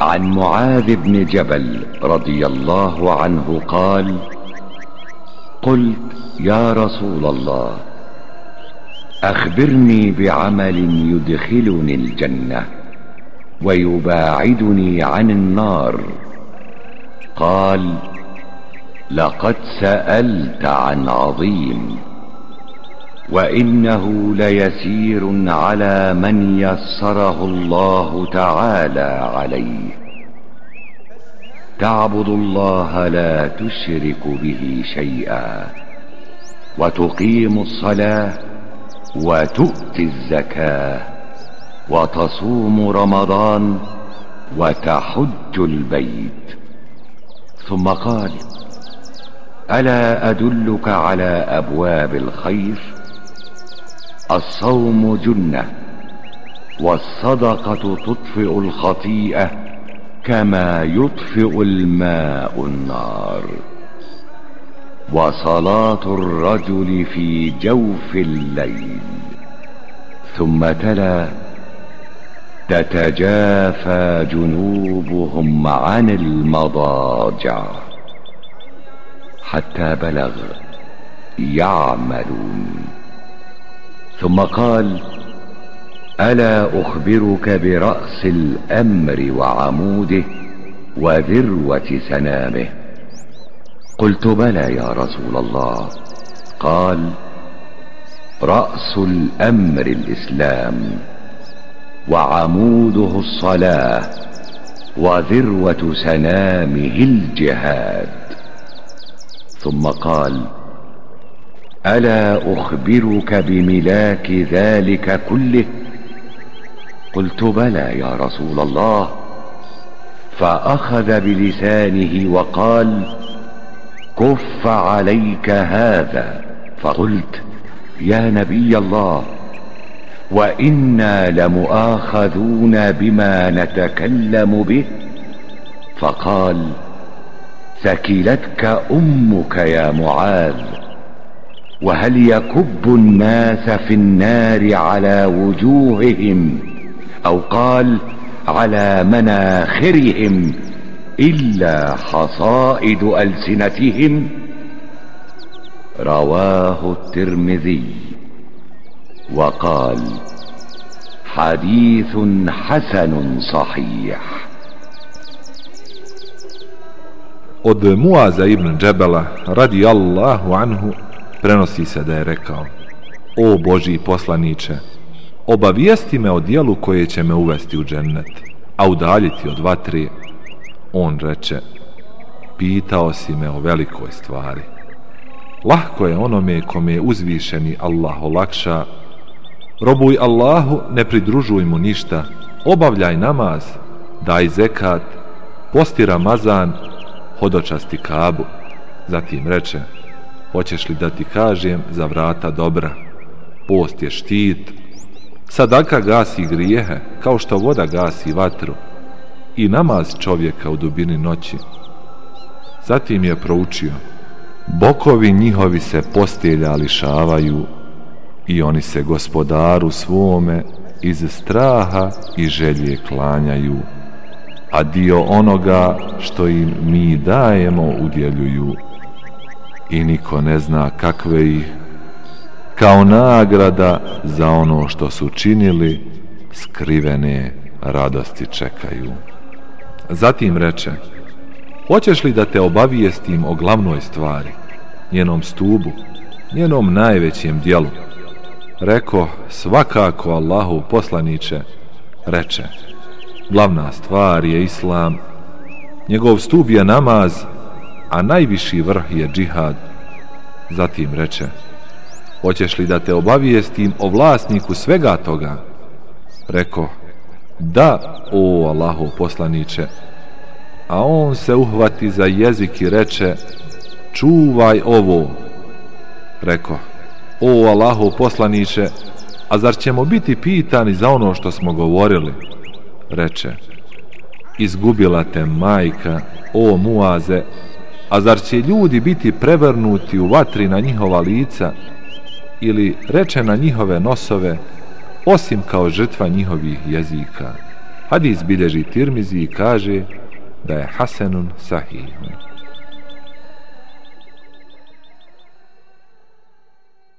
عن معاذ بن جبل رضي الله عنه قال قلت يا رسول الله أخبرني بعمل يدخلني الجنة ويباعدني عن النار. قال لقد سألت عن عظيم. وإنه ليسير على من يسره الله تعالى عليه. تعبد الله لا تشرك به شيئا. وتقيم الصلاة وتؤتي الزكاة. وتصوم رمضان وتحج البيت. ثم قال ألا أدلك على أبواب الخير؟ الصوم جنة والصدقة تطفئ الخطيئة كما يطفئ الماء النار. وصلاة الرجل في جوف الليل ثم تلا تتجافى جنوبهم عن المضاجع حتى بلغ يعملون. ثم قال ألا أخبرك برأس الأمر وعموده وذروة سنامه؟ قلت بلى يا رسول الله. قال رأس الأمر الإسلام وعموده الصلاة وذروة سنامه الجهاد. ثم قال ألا أخبرك بملاك ذلك كله؟ قلت بلى يا رسول الله. فأخذ بلسانه وقال كف عليك هذا. فقلت يا نبي الله وإنا لمؤاخذون بما نتكلم به. فقال ثكلتك أمك يا معاذ. وهل يكب الناس في النار على وجوههم أو قال على مناخرهم إلا حصائد ألسنتهم؟ رواه الترمذي. وقال حديث حسن صحيح. Od Muaza ibn Džebela radi Allahu anhu prenosi se da je rekao O Boži poslaniće, obavijesti me o dijelu koje će me uvesti u džennet, a udaljiti od vatri. On reče, pitao si me o velikoj stvari. Lahko je onome kome je uzvišeni Allah olakša Robuj Allahu, ne pridružuj mu ništa, obavljaj namaz, daj zekat, posti Ramazan, hodočasti kabu. Zatim reče, hoćeš li da ti kažem za vrata dobra? Post je štit, sadaka gasi grijehe, kao što voda gasi vatru, i namaz čovjeka u dubini noći. Zatim je proučio, bokovi njihovi se postelja lišavaju, i oni se gospodaru svome iz straha i želje klanjaju, a dio onoga što im mi dajemo udjeljuju i niko ne zna kakve ih kao nagrada za ono što su činili skrivene radosti čekaju. Zatim reče, hoćeš li da te obavijestim o glavnoj stvari, njenom stubu, njenom najvećem dijelu, Reko, svakako Allahu poslaniće, reče, glavna stvar je Islam, njegov stup je namaz, a najviši vrh je džihad. Zatim reče, hoćeš li da te obavijestim o vlasniku svega toga? Reko, da, o Allahu poslaniće, a on se uhvati za jezik i reče, čuvaj ovo. Reko, O Allahu poslaniće, a zar ćemo biti pitani za ono što smo govorili? Reče, izgubila te majka, o Muaze, a zar će ljudi biti prevrnuti u vatri na njihova lica ili reče na njihove nosove, osim kao žrtva njihovih jezika? Hadis bilježi Tirmizi i kaže da je Hasanun sahihun.